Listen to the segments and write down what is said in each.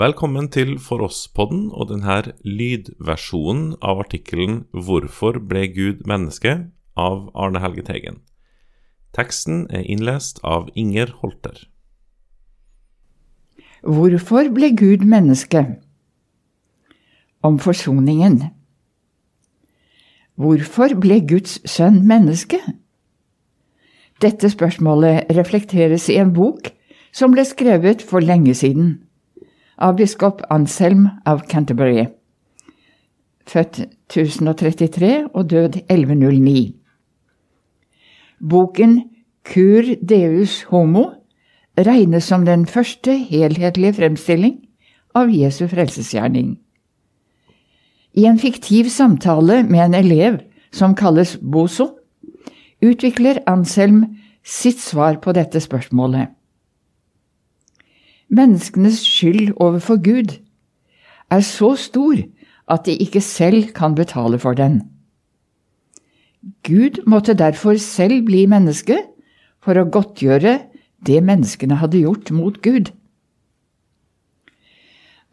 Velkommen til For oss-podden og denne lydversjonen av artikkelen 'Hvorfor ble Gud menneske?' av Arne Helge Teigen. Teksten er innlest av Inger Holter. Hvorfor ble Gud menneske? Om forsoningen. Hvorfor ble Guds sønn menneske? Dette spørsmålet reflekteres i en bok som ble skrevet for lenge siden av biskop Anselm av Canterbury, født 1033 og død 1109. Boken Cur Deus Homo regnes som den første helhetlige fremstilling av Jesu frelsesgjerning. I en fiktiv samtale med en elev som kalles Boso, utvikler Anselm sitt svar på dette spørsmålet. Menneskenes skyld overfor Gud er så stor at de ikke selv kan betale for den. Gud måtte derfor selv bli menneske for å godtgjøre det menneskene hadde gjort mot Gud.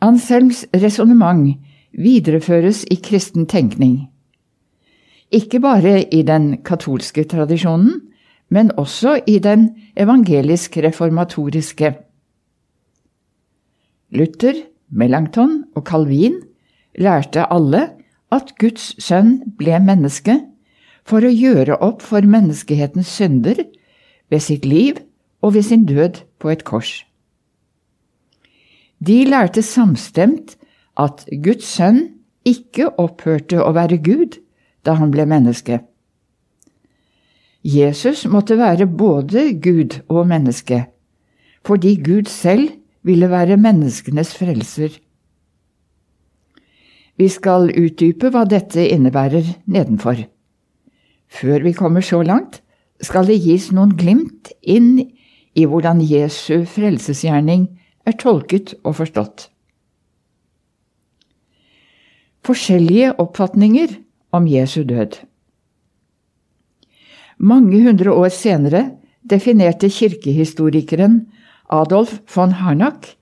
Anselms resonnement videreføres i kristen tenkning. Ikke bare i den katolske tradisjonen, men også i den evangelisk-reformatoriske. Luther, Melanchthon og Calvin lærte alle at Guds sønn ble menneske for å gjøre opp for menneskehetens synder ved sitt liv og ved sin død på et kors. De lærte samstemt at Guds sønn ikke opphørte å være Gud da han ble menneske. Jesus måtte være både Gud og menneske, fordi Gud selv ville være menneskenes frelser. Vi skal utdype hva dette innebærer nedenfor. Før vi kommer så langt, skal det gis noen glimt inn i hvordan Jesu frelsesgjerning er tolket og forstått. Forskjellige oppfatninger om Jesu død. Mange hundre år senere definerte kirkehistorikeren Adolf von Harnack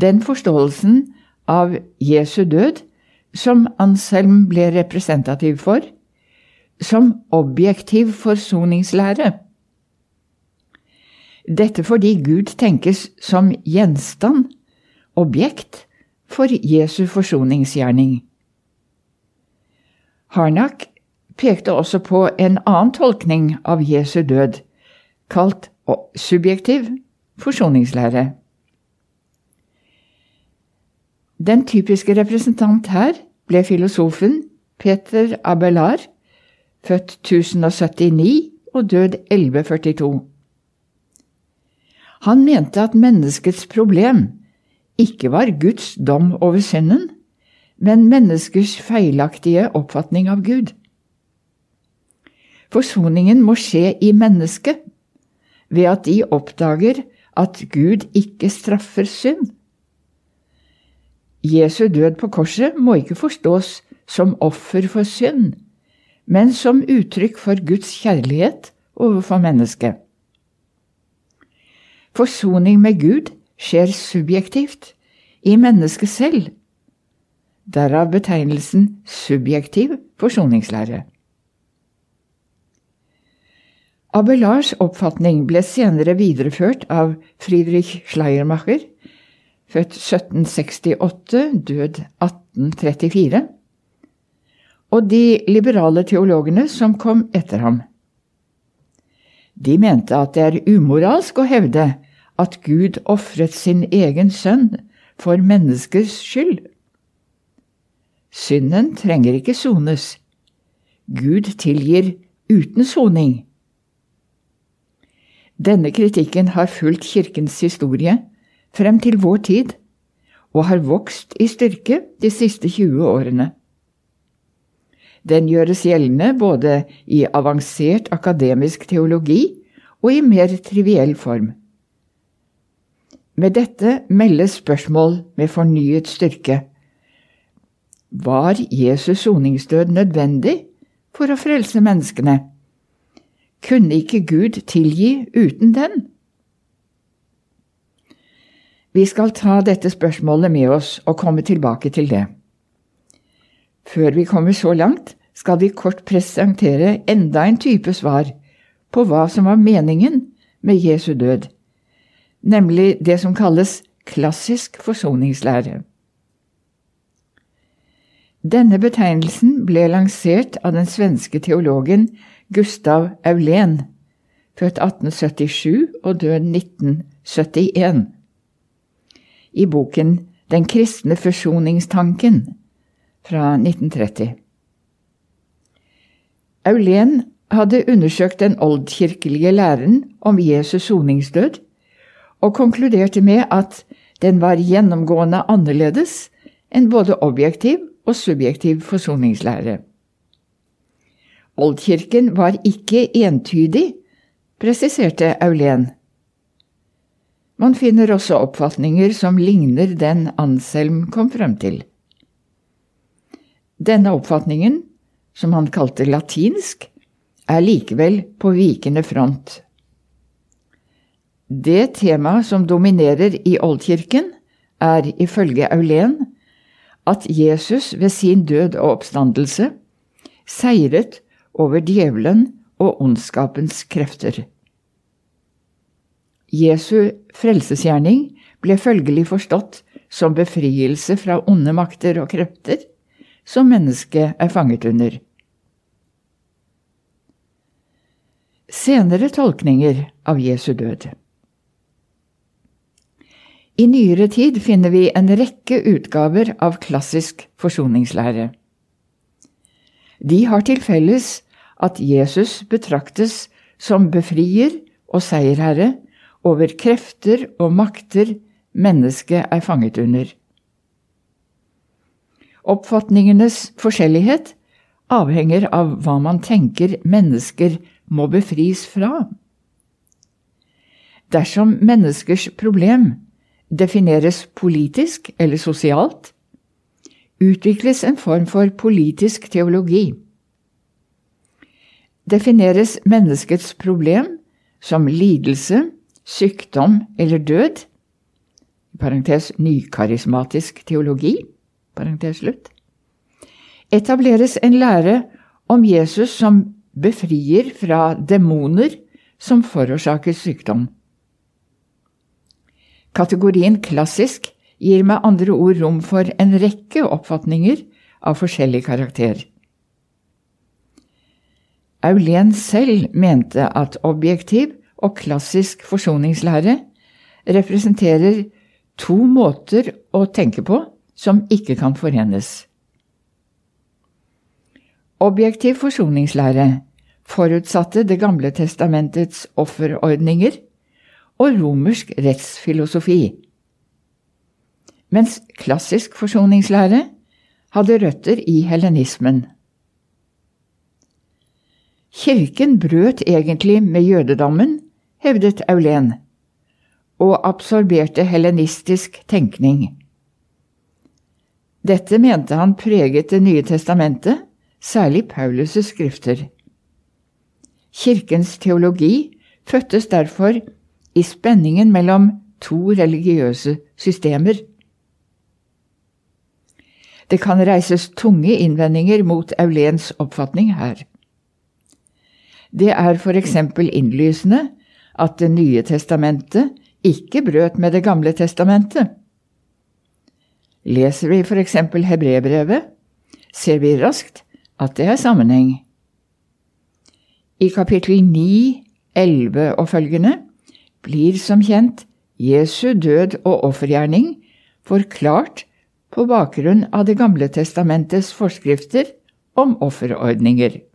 den forståelsen av Jesu død som Anselm ble representativ for, som objektiv forsoningslære. Dette fordi Gud tenkes som gjenstand, objekt, for Jesu forsoningsgjerning. Harnack pekte også på en annen tolkning av Jesu død, kalt subjektiv forsoningslære. Den typiske representant her ble filosofen Peter Abelard, født 1079 og død 1142. Han mente at menneskets problem ikke var Guds dom over synden, men menneskers feilaktige oppfatning av Gud. Forsoningen må skje i mennesket, ved at de oppdager at Gud ikke straffer synd. Jesu død på korset må ikke forstås som offer for synd, men som uttrykk for Guds kjærlighet overfor mennesket. Forsoning med Gud skjer subjektivt, i mennesket selv. Derav betegnelsen subjektiv forsoningslære. Abelards oppfatning ble senere videreført av Friedrich Schleiermacher, født 1768, død 1834, og de liberale teologene som kom etter ham. De mente at det er umoralsk å hevde at Gud ofret sin egen sønn for menneskers skyld. Synden trenger ikke sones. Gud tilgir uten soning. Denne kritikken har fulgt kirkens historie frem til vår tid, og har vokst i styrke de siste 20 årene. Den gjøres gjeldende både i avansert akademisk teologi og i mer triviell form. Med dette meldes spørsmål med fornyet styrke. Var Jesus soningsdød nødvendig for å frelse menneskene? Kunne ikke Gud tilgi uten den? Vi skal ta dette spørsmålet med oss og komme tilbake til det. Før vi kommer så langt, skal vi kort presentere enda en type svar på hva som var meningen med Jesu død, nemlig det som kalles klassisk forsoningslære. Denne betegnelsen ble lansert av den svenske teologen Gustav Aulén, født 1877 og død 1971. I boken Den kristne forsoningstanken fra 1930. Aulén hadde undersøkt den oldkirkelige læren om Jesus soningsdød, og konkluderte med at den var gjennomgående annerledes enn både objektiv og subjektiv forsoningslære. Oldkirken var ikke entydig, presiserte Aulén. Man finner også oppfatninger som ligner den Anselm kom frem til. Denne oppfatningen, som han kalte latinsk, er likevel på vikende front. Det temaet som dominerer i oldkirken, er ifølge Aulén at Jesus ved sin død og oppstandelse seiret over djevelen og ondskapens krefter. Jesu frelsesgjerning ble følgelig forstått som befrielse fra onde makter og krefter som mennesket er fanget under. Senere tolkninger av Jesu død I nyere tid finner vi en rekke utgaver av klassisk forsoningslære. De har til felles at Jesus betraktes som befrier og seierherre over krefter og makter mennesket er fanget under. Oppfatningenes forskjellighet avhenger av hva man tenker mennesker må befris fra. Dersom menneskers problem defineres politisk eller sosialt, utvikles en form for politisk teologi. Defineres menneskets problem som lidelse, sykdom eller død, parentes nykarismatisk teologi, parentes slutt, etableres en lære om Jesus som befrier fra demoner som forårsaker sykdom. Kategorien klassisk gir med andre ord rom for en rekke oppfatninger av forskjellig karakter. Aulén selv mente at objektiv og klassisk forsoningslære representerer to måter å tenke på som ikke kan forenes. Objektiv forsoningslære forutsatte Det gamle testamentets offerordninger og romersk rettsfilosofi, mens klassisk forsoningslære hadde røtter i helenismen. Kirken brøt egentlig med jødedommen, hevdet Aulén, og absorberte helenistisk tenkning. Dette mente han preget Det nye testamentet, særlig Paulus' skrifter. Kirkens teologi fødtes derfor i spenningen mellom to religiøse systemer. Det kan reises tunge innvendinger mot Auléns oppfatning her. Det er eksempel innlysende at Det nye testamentet ikke brøt med Det gamle testamentet. Leser vi eksempel Hebrebrevet, ser vi raskt at det er sammenheng. I kapittel 9, 11 og følgende blir som kjent Jesu død og offergjerning forklart på bakgrunn av Det gamle testamentets forskrifter om offerordninger.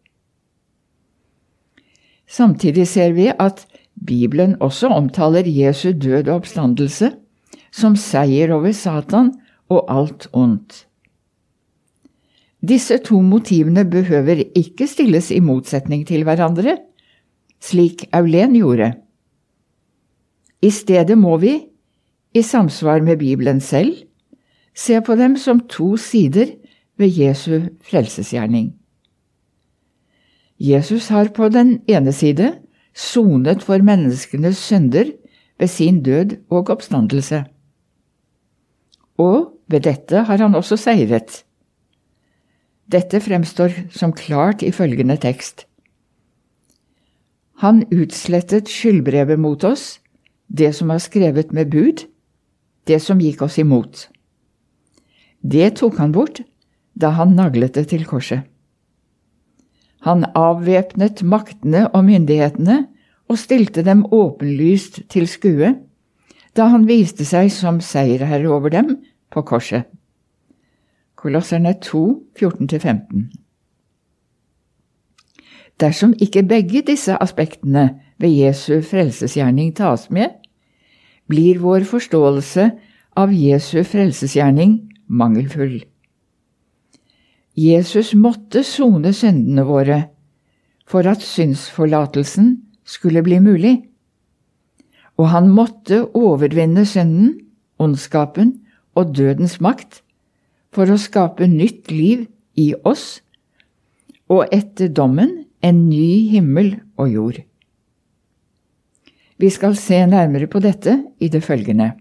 Samtidig ser vi at Bibelen også omtaler Jesu død og oppstandelse som seier over Satan og alt ondt. Disse to motivene behøver ikke stilles i motsetning til hverandre, slik Aulén gjorde. I stedet må vi, i samsvar med Bibelen selv, se på dem som to sider ved Jesu frelsesgjerning. Jesus har på den ene side sonet for menneskenes synder ved sin død og oppstandelse. og ved dette har han også seiret. Dette fremstår som klart i følgende tekst. Han utslettet skyldbrevet mot oss, det som var skrevet med bud, det som gikk oss imot. Det tok han bort da han naglet det til korset. Han avvæpnet maktene og myndighetene og stilte dem åpenlyst til skue da han viste seg som seierherre over dem på korset. Kolosserne 2, 14-15 Dersom ikke begge disse aspektene ved Jesu frelsesgjerning tas med, blir vår forståelse av Jesu frelsesgjerning mangelfull. Jesus måtte sone syndene våre for at synsforlatelsen skulle bli mulig og han måtte overvinne synden, ondskapen og dødens makt for å skape nytt liv i oss, og etter dommen en ny himmel og jord. Vi skal se nærmere på dette i det følgende.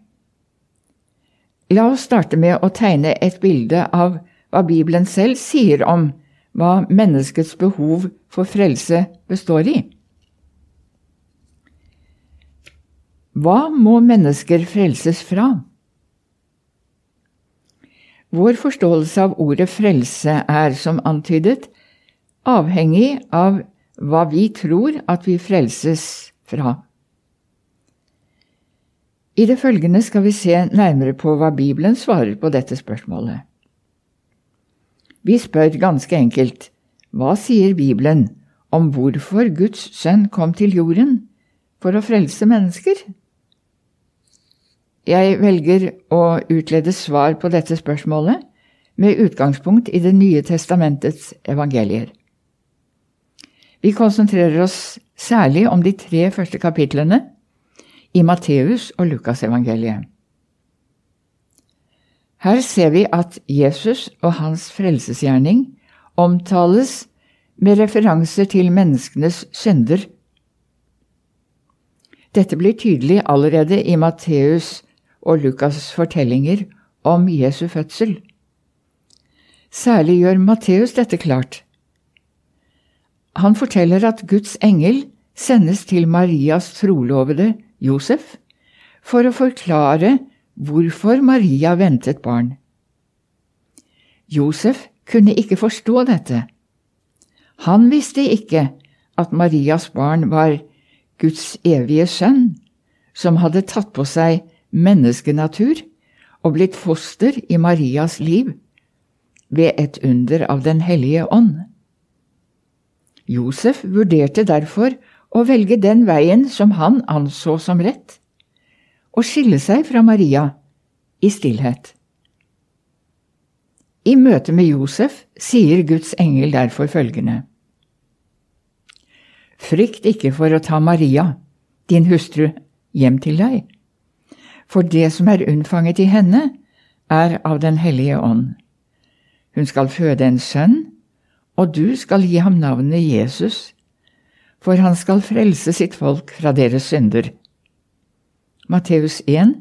La oss starte med å tegne et bilde av hva Bibelen selv sier om hva menneskets behov for frelse består i. Hva må mennesker frelses fra? Vår forståelse av ordet frelse er, som antydet, avhengig av hva vi tror at vi frelses fra. I det følgende skal vi se nærmere på hva Bibelen svarer på dette spørsmålet. Vi spør ganske enkelt hva sier Bibelen om hvorfor Guds sønn kom til jorden for å frelse mennesker? Jeg velger å utlede svar på dette spørsmålet med utgangspunkt i Det nye testamentets evangelier. Vi konsentrerer oss særlig om de tre første kapitlene i Matteus og Lukasevangeliet. Her ser vi at Jesus og hans frelsesgjerning omtales med referanser til menneskenes synder. Dette blir tydelig allerede i Matteus og Lukas' fortellinger om Jesu fødsel. Særlig gjør Matteus dette klart. Han forteller at Guds engel sendes til Marias trolovede Josef for å forklare hvorfor Maria ventet barn. Josef kunne ikke forstå dette. Han visste ikke at Marias barn var Guds evige sønn, som hadde tatt på seg menneskenatur og blitt foster i Marias liv ved et under av Den hellige ånd. Josef vurderte derfor å velge den veien som han anså som rett, og skille seg fra Maria i stillhet. I møte med Josef sier Guds engel derfor følgende. Frykt ikke for å ta Maria, din hustru, hjem til deg for det som er unnfanget i henne, er av Den hellige ånd. Hun skal føde en sønn, og du skal gi ham navnet Jesus, for han skal frelse sitt folk fra deres synder. Matteus 1,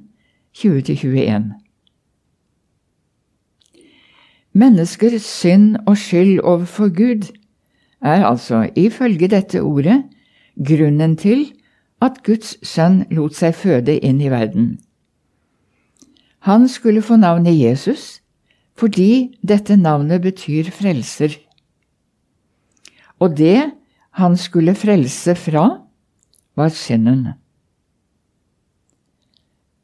20-21 Menneskers synd og skyld overfor Gud er altså, ifølge dette ordet, grunnen til at Guds sønn lot seg føde inn i verden. Han skulle få navnet Jesus fordi dette navnet betyr frelser. Og det han skulle frelse fra, var synden.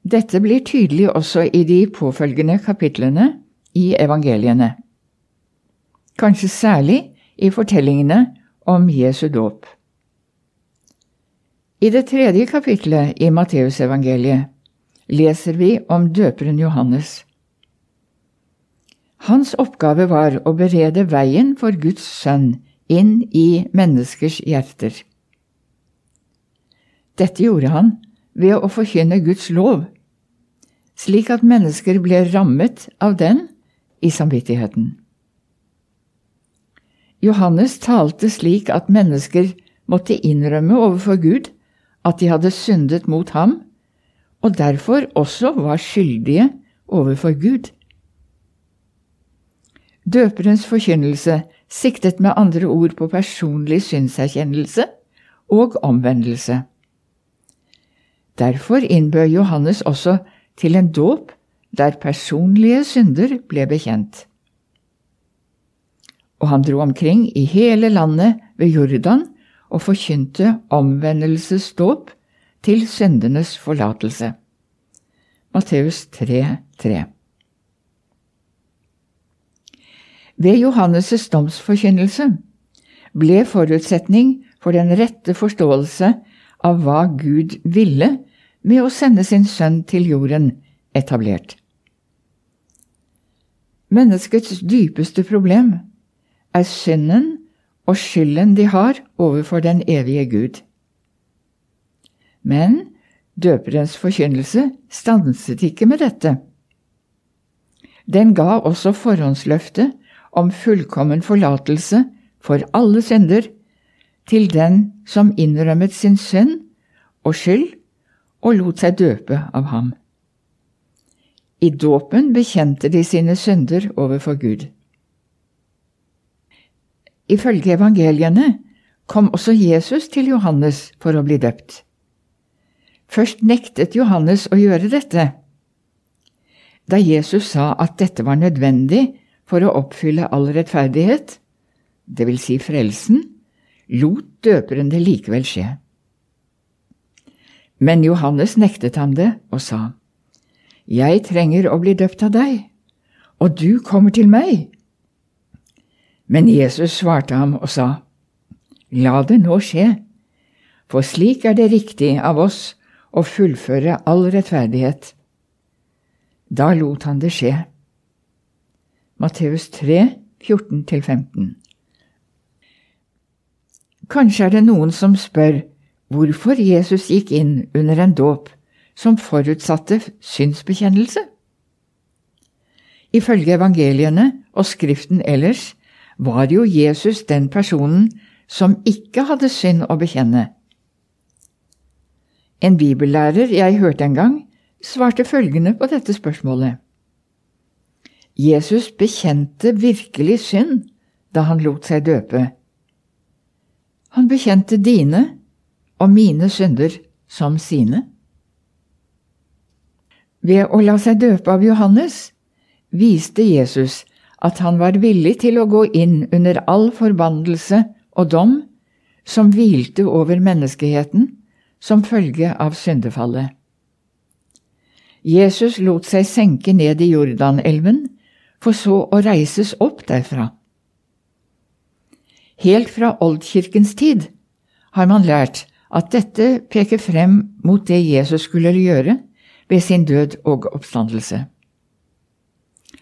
Dette blir tydelig også i de påfølgende kapitlene i evangeliene. Kanskje særlig i fortellingene om Jesu dåp. I det tredje kapitlet i Matteusevangeliet leser vi om døperen Johannes. Hans oppgave var å berede veien for Guds sønn inn i menneskers hjerter. Dette gjorde han ved å forkynne Guds lov, slik at mennesker ble rammet av den i samvittigheten. Johannes talte slik at mennesker måtte innrømme overfor Gud at de hadde syndet mot ham og derfor også var skyldige overfor Gud. Døperens forkynnelse siktet med andre ord på personlig synserkjennelse og omvendelse. Derfor innbød Johannes også til en dåp der personlige synder ble bekjent. Og han dro omkring i hele landet ved Jordan og forkynte omvendelsesdåp til syndenes forlatelse. Matteus 3, 3. Ved Johannes' domsforkynnelse ble forutsetning for den rette forståelse av hva Gud ville med å sende sin sønn til jorden, etablert. Menneskets dypeste problem er synden og skylden de har overfor den evige Gud. Men døperens forkynnelse stanset ikke med dette. Den ga også forhåndsløftet om fullkommen forlatelse for alle synder til den som innrømmet sin synd og skyld og lot seg døpe av ham. I dåpen bekjente de sine synder overfor Gud. Ifølge evangeliene kom også Jesus til Johannes for å bli døpt. Først nektet Johannes å gjøre dette. Da Jesus sa at dette var nødvendig for å oppfylle all rettferdighet, det vil si frelsen, lot døperen det likevel skje. Men Johannes nektet ham det og sa, Jeg trenger å bli døpt av deg, og du kommer til meg. Men Jesus svarte ham og sa, La det nå skje, for slik er det riktig av oss å fullføre all rettferdighet. Da lot han det skje. Matteus 3, 14–15 Kanskje er det noen som spør hvorfor Jesus gikk inn under en dåp som forutsatte synsbekjennelse? Ifølge evangeliene og Skriften ellers var jo Jesus den personen som ikke hadde synd å bekjenne. En bibellærer jeg hørte en gang, svarte følgende på dette spørsmålet. Jesus bekjente virkelig synd da han lot seg døpe. Han bekjente dine og mine synder som sine. Ved å la seg døpe av Johannes viste Jesus at han var villig til å gå inn under all forbannelse og dom som hvilte over menneskeheten som følge av syndefallet. Jesus lot seg senke ned i Jordanelven, for så å reises opp derfra. Helt fra oldkirkens tid har man lært at dette peker frem mot det Jesus skulle gjøre ved sin død og oppstandelse.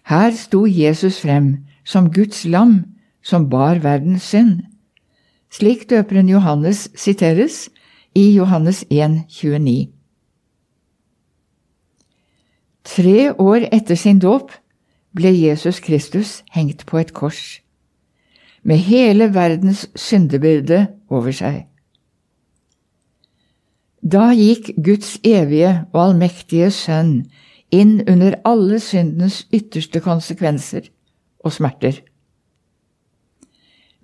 Her sto Jesus frem som Guds lam som bar verdens synd. Slik døperen Johannes siteres i Johannes 1, 29. Tre år etter sin dåp ble Jesus Kristus hengt på et kors med hele verdens syndebyrde over seg. Da gikk Guds evige og allmektige Sønn inn under alle syndens ytterste konsekvenser og smerter.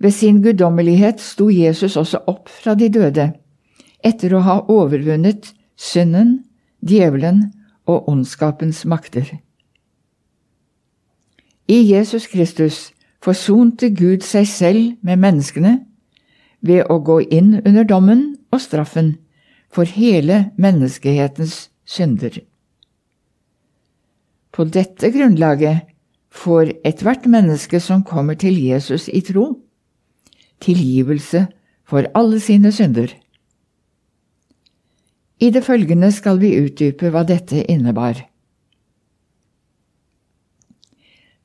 Ved sin guddommelighet sto Jesus også opp fra de døde, etter å ha overvunnet synden, djevelen og ondskapens makter. I Jesus Kristus forsonte Gud seg selv med menneskene ved å gå inn under dommen og straffen for hele menneskehetens synder. På dette grunnlaget får ethvert menneske som kommer til Jesus i tro, tilgivelse for alle sine synder. I det følgende skal vi utdype hva dette innebar.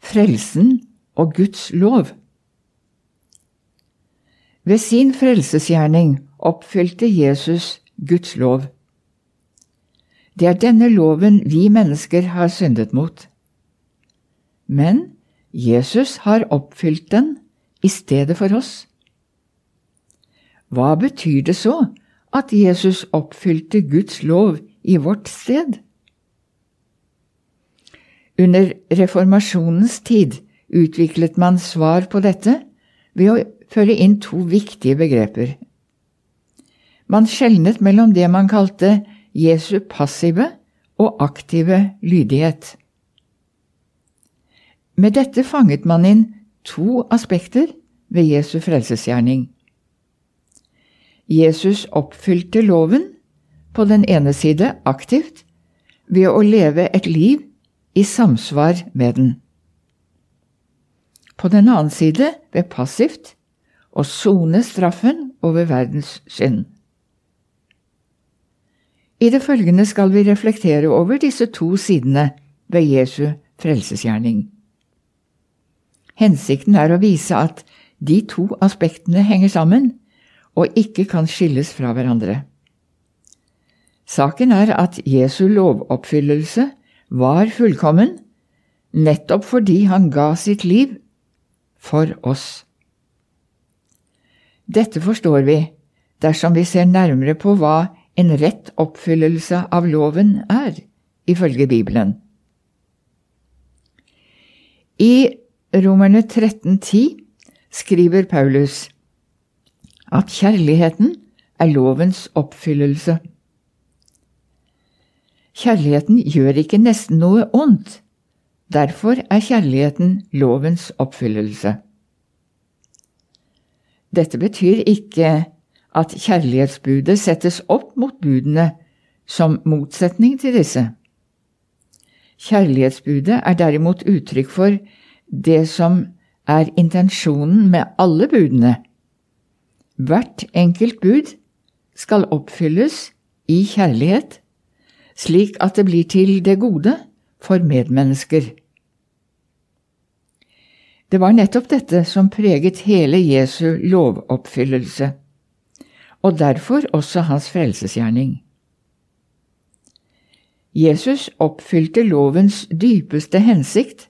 Frelsen og Guds lov. Ved sin frelsesgjerning oppfylte Jesus Guds lov. Det er denne loven vi mennesker har syndet mot. Men Jesus har oppfylt den i stedet for oss. Hva betyr det så at Jesus oppfylte Guds lov i vårt sted? Under reformasjonens tid utviklet man svar på dette ved å føre inn to viktige begreper. Man skjelnet mellom det man kalte Jesu passive og aktive lydighet. Med dette fanget man inn to aspekter ved Jesu frelsesgjerning. Jesus oppfylte loven på den ene side aktivt ved å leve et liv i samsvar med den. På den annen side ved passivt å sone straffen over verdens synd. I det følgende skal vi reflektere over disse to sidene ved Jesu frelsesgjerning. Hensikten er å vise at de to aspektene henger sammen og ikke kan skilles fra hverandre. Saken er at Jesu lovoppfyllelse var fullkommen nettopp fordi han ga sitt liv for oss. Dette forstår vi dersom vi ser nærmere på hva en rett oppfyllelse av loven er, ifølge Bibelen. I Romerne 13,10 skriver Paulus at kjærligheten er lovens oppfyllelse. Kjærligheten gjør ikke nesten noe ondt. Derfor er kjærligheten lovens oppfyllelse. Dette betyr ikke at kjærlighetsbudet settes opp mot budene som motsetning til disse. Kjærlighetsbudet er derimot uttrykk for det som er intensjonen med alle budene. Hvert enkelt bud skal oppfylles i kjærlighet slik at det blir til det gode for medmennesker. Det var nettopp dette som preget hele Jesu lovoppfyllelse, og derfor også hans frelsesgjerning. Jesus oppfylte lovens dypeste hensikt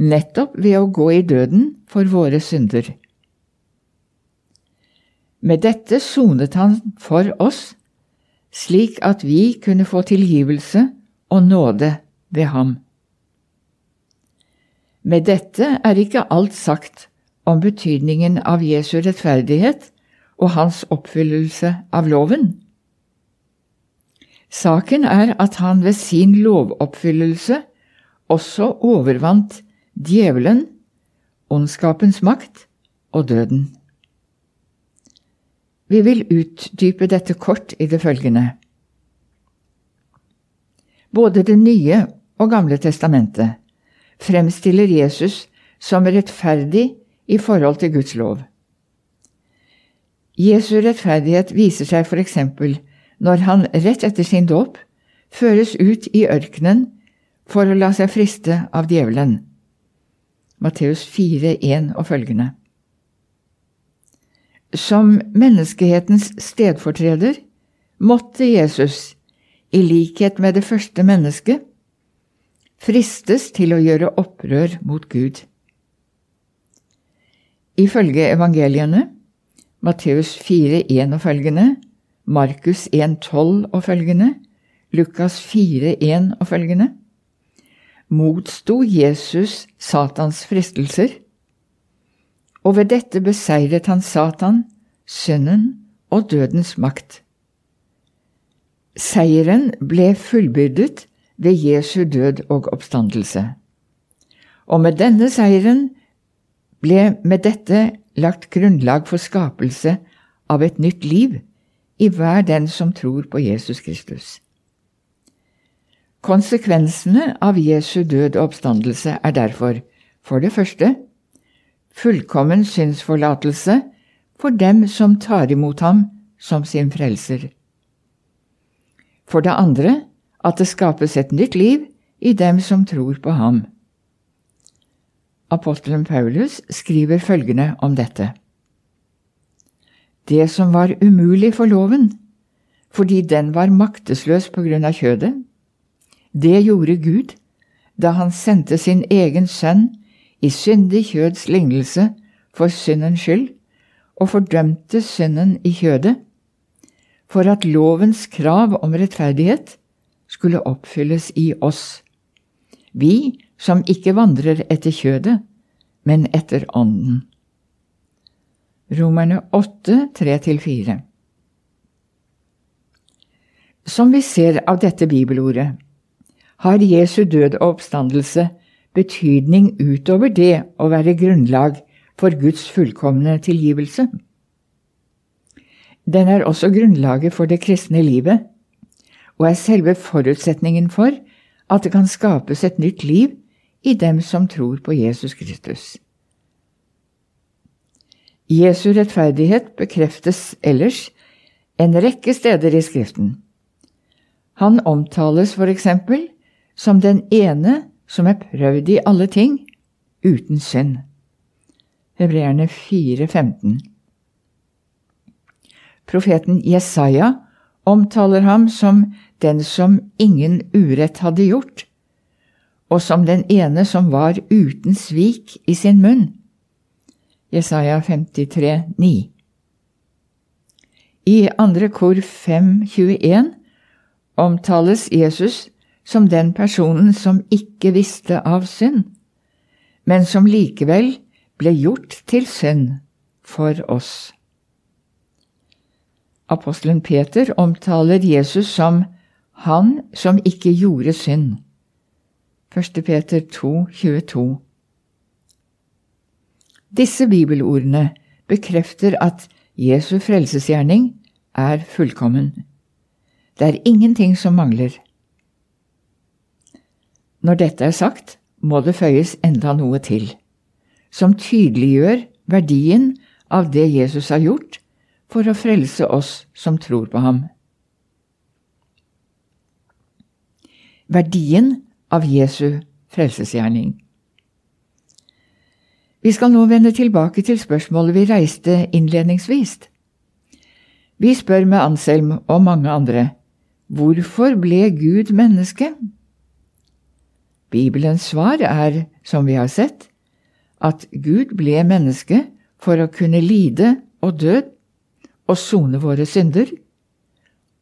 nettopp ved å gå i døden for våre synder. Med dette sonet han for oss slik at vi kunne få tilgivelse og nåde ved ham. Med dette er ikke alt sagt om betydningen av Jesu rettferdighet og hans oppfyllelse av loven. Saken er at han ved sin lovoppfyllelse også overvant djevelen, ondskapens makt og døden. Vi vil utdype dette kort i det følgende. Både Det nye og Gamle testamentet fremstiller Jesus som rettferdig i forhold til Guds lov. Jesu rettferdighet viser seg f.eks. når han rett etter sin dåp føres ut i ørkenen for å la seg friste av djevelen. Matteus 4, 1 og følgende. Som menneskehetens stedfortreder måtte Jesus, i likhet med det første mennesket, fristes til å gjøre opprør mot Gud. Ifølge evangeliene, Matteus 4, 1 og følgende, Markus 1, 12 og følgende, Lukas 4, 1 og følgende, motsto Jesus Satans fristelser og ved dette beseiret han Satan, synden og dødens makt. Seieren ble fullbyrdet ved Jesu død og oppstandelse. Og med denne seieren ble med dette lagt grunnlag for skapelse av et nytt liv i hver den som tror på Jesus Kristus. Konsekvensene av Jesu død og oppstandelse er derfor, for det første, fullkommen synsforlatelse for dem som tar imot ham som sin frelser. For det andre at det skapes et nytt liv i dem som tror på ham. Apostelen Paulus skriver følgende om dette. Det som var umulig for loven, fordi den var maktesløs på grunn av kjødet, det gjorde Gud da han sendte sin egen sønn i syndig kjøds lignelse for syndens skyld, og fordømte synden i kjødet, for at lovens krav om rettferdighet skulle oppfylles i oss, vi som ikke vandrer etter kjødet, men etter Ånden. Romerne 8, 3-4 Som vi ser av dette bibelordet, har Jesu død og oppstandelse betydning utover det å være grunnlag for Guds fullkomne tilgivelse. Den er også grunnlaget for det kristne livet, og er selve forutsetningen for at det kan skapes et nytt liv i dem som tror på Jesus Kristus. Jesu rettferdighet bekreftes ellers en rekke steder i Skriften. Han omtales for eksempel som den ene som er prøvd i alle ting, uten synd. Hebreerne 4, 15. Profeten Jesaja omtaler ham som den som ingen urett hadde gjort, og som den ene som var uten svik i sin munn. Jesaja 53, 9. I andre kor 5.21 omtales Jesus som den personen som ikke visste av synd, men som likevel ble gjort til synd for oss. Apostelen Peter omtaler Jesus som han som ikke gjorde synd. 1. Peter 2, 22. Disse bibelordene bekrefter at Jesu frelsesgjerning er fullkommen. Det er ingenting som mangler. Når dette er sagt, må det føyes enda noe til, som tydeliggjør verdien av det Jesus har gjort for å frelse oss som tror på ham. Verdien av Jesu frelsesgjerning. Vi skal nå vende tilbake til spørsmålet vi reiste innledningsvis. Vi spør med Anselm og mange andre hvorfor ble Gud menneske? Bibelens svar er, som vi har sett, at Gud ble menneske for å kunne lide og død og sone våre synder,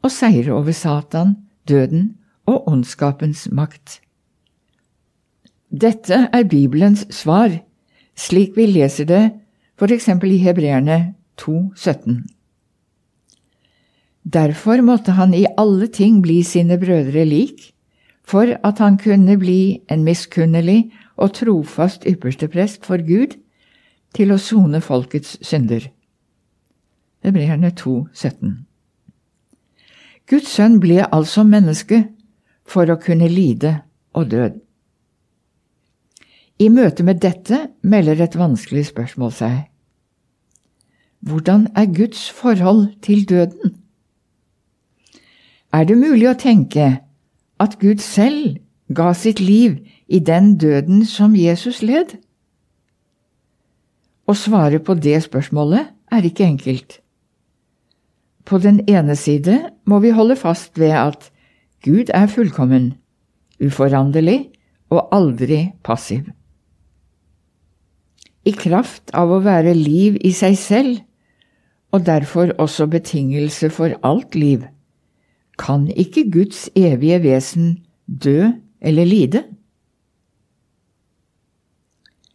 og seire over Satan, døden og ondskapens makt. Dette er Bibelens svar, slik vi leser det f.eks. i Hebreerne 2, 17. Derfor måtte han i alle ting bli sine brødre lik, for at han kunne bli en miskunnelig og trofast ypperste prest for Gud, til å sone folkets synder. Hebreerne 2, 17. Guds sønn ble altså menneske for å kunne lide og død. I møte med dette melder et vanskelig spørsmål seg. Hvordan er Guds forhold til døden? Er det mulig å tenke at Gud selv ga sitt liv i den døden som Jesus led? Å svare på det spørsmålet er ikke enkelt. På den ene side må vi holde fast ved at Gud er fullkommen, uforanderlig og aldri passiv. I kraft av å være liv i seg selv, og derfor også betingelse for alt liv, kan ikke Guds evige vesen dø eller lide.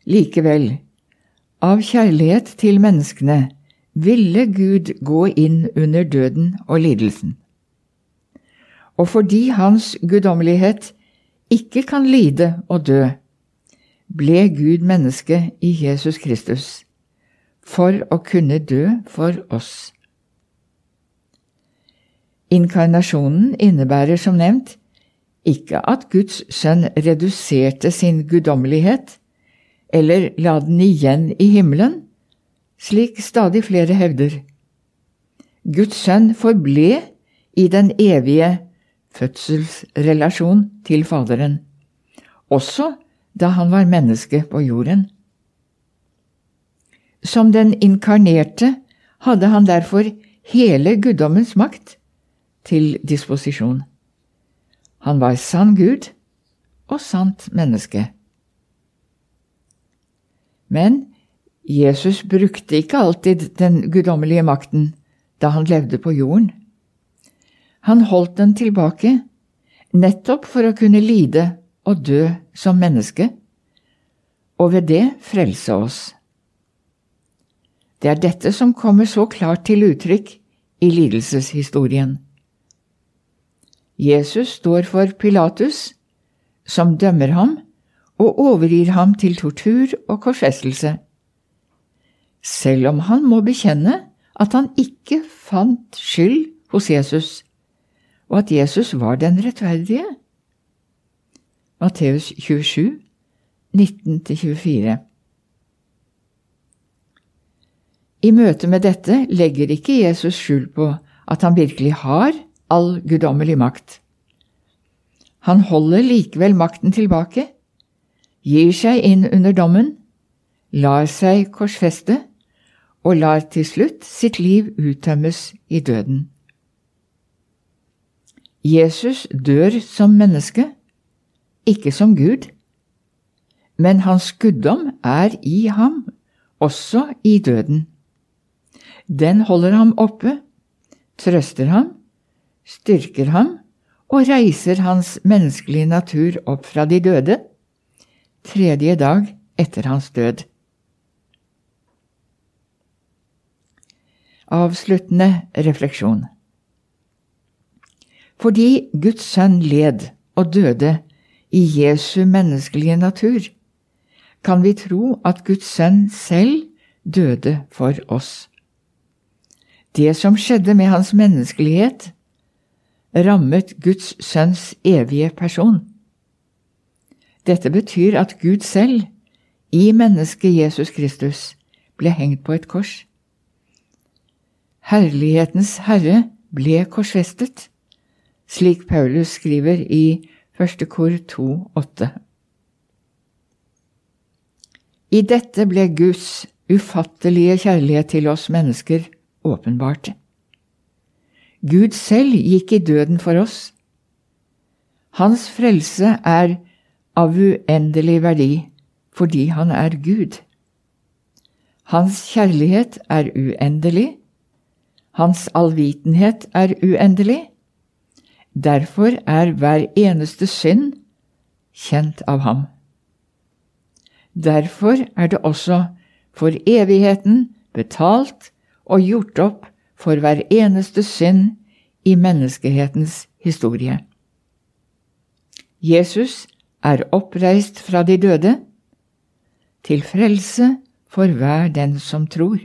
Likevel, av kjærlighet til menneskene ville Gud gå inn under døden og lidelsen og fordi hans guddommelighet ikke kan lide og dø, ble Gud menneske i Jesus Kristus for å kunne dø for oss. Inkarnasjonen innebærer som nevnt ikke at Guds sønn reduserte sin guddommelighet eller la den igjen i himmelen, slik stadig flere hevder. Guds sønn forble i den evige fødselsrelasjon til Faderen, også da han var menneske på jorden. Som den inkarnerte hadde han derfor hele guddommens makt til disposisjon. Han var sann Gud og sant menneske. Men Jesus brukte ikke alltid den guddommelige makten da han levde på jorden. Han holdt den tilbake, nettopp for å kunne lide og dø som menneske, og ved det frelse oss. Det er dette som kommer så klart til uttrykk i lidelseshistorien. Jesus står for Pilatus, som dømmer ham og overgir ham til tortur og korsfestelse, selv om han må bekjenne at han ikke fant skyld hos Jesus, og at Jesus var den rettferdige. Matteus 27, 19–24 I møte med dette legger ikke Jesus skjul på at han virkelig har all guddommelig makt. Han holder likevel makten tilbake, gir seg inn under dommen, lar seg korsfeste og lar til slutt sitt liv uttømmes i døden. Jesus dør som menneske, ikke som Gud, men hans guddom er i ham, også i døden. Den holder ham oppe, trøster ham, styrker ham og reiser hans menneskelige natur opp fra de døde, tredje dag etter hans død. Avsluttende refleksjon Fordi Guds sønn led og døde i Jesu menneskelige natur, kan vi tro at Guds sønn selv døde for oss. Det som skjedde med hans menneskelighet, rammet Guds sønns evige person. Dette betyr at Gud selv, i mennesket Jesus Kristus, ble hengt på et kors. Herlighetens Herre ble korsfestet, slik Paulus skriver i 1. kor 2,8. I dette ble Guds ufattelige kjærlighet til oss mennesker åpenbart. Gud selv gikk i døden for oss. Hans frelse er av uendelig verdi fordi han er Gud. Hans kjærlighet er uendelig. Hans allvitenhet er uendelig. Derfor er hver eneste synd kjent av ham. Derfor er det også for evigheten betalt og gjort opp for hver eneste synd i menneskehetens historie. Jesus er oppreist fra de døde, til frelse for hver den som tror.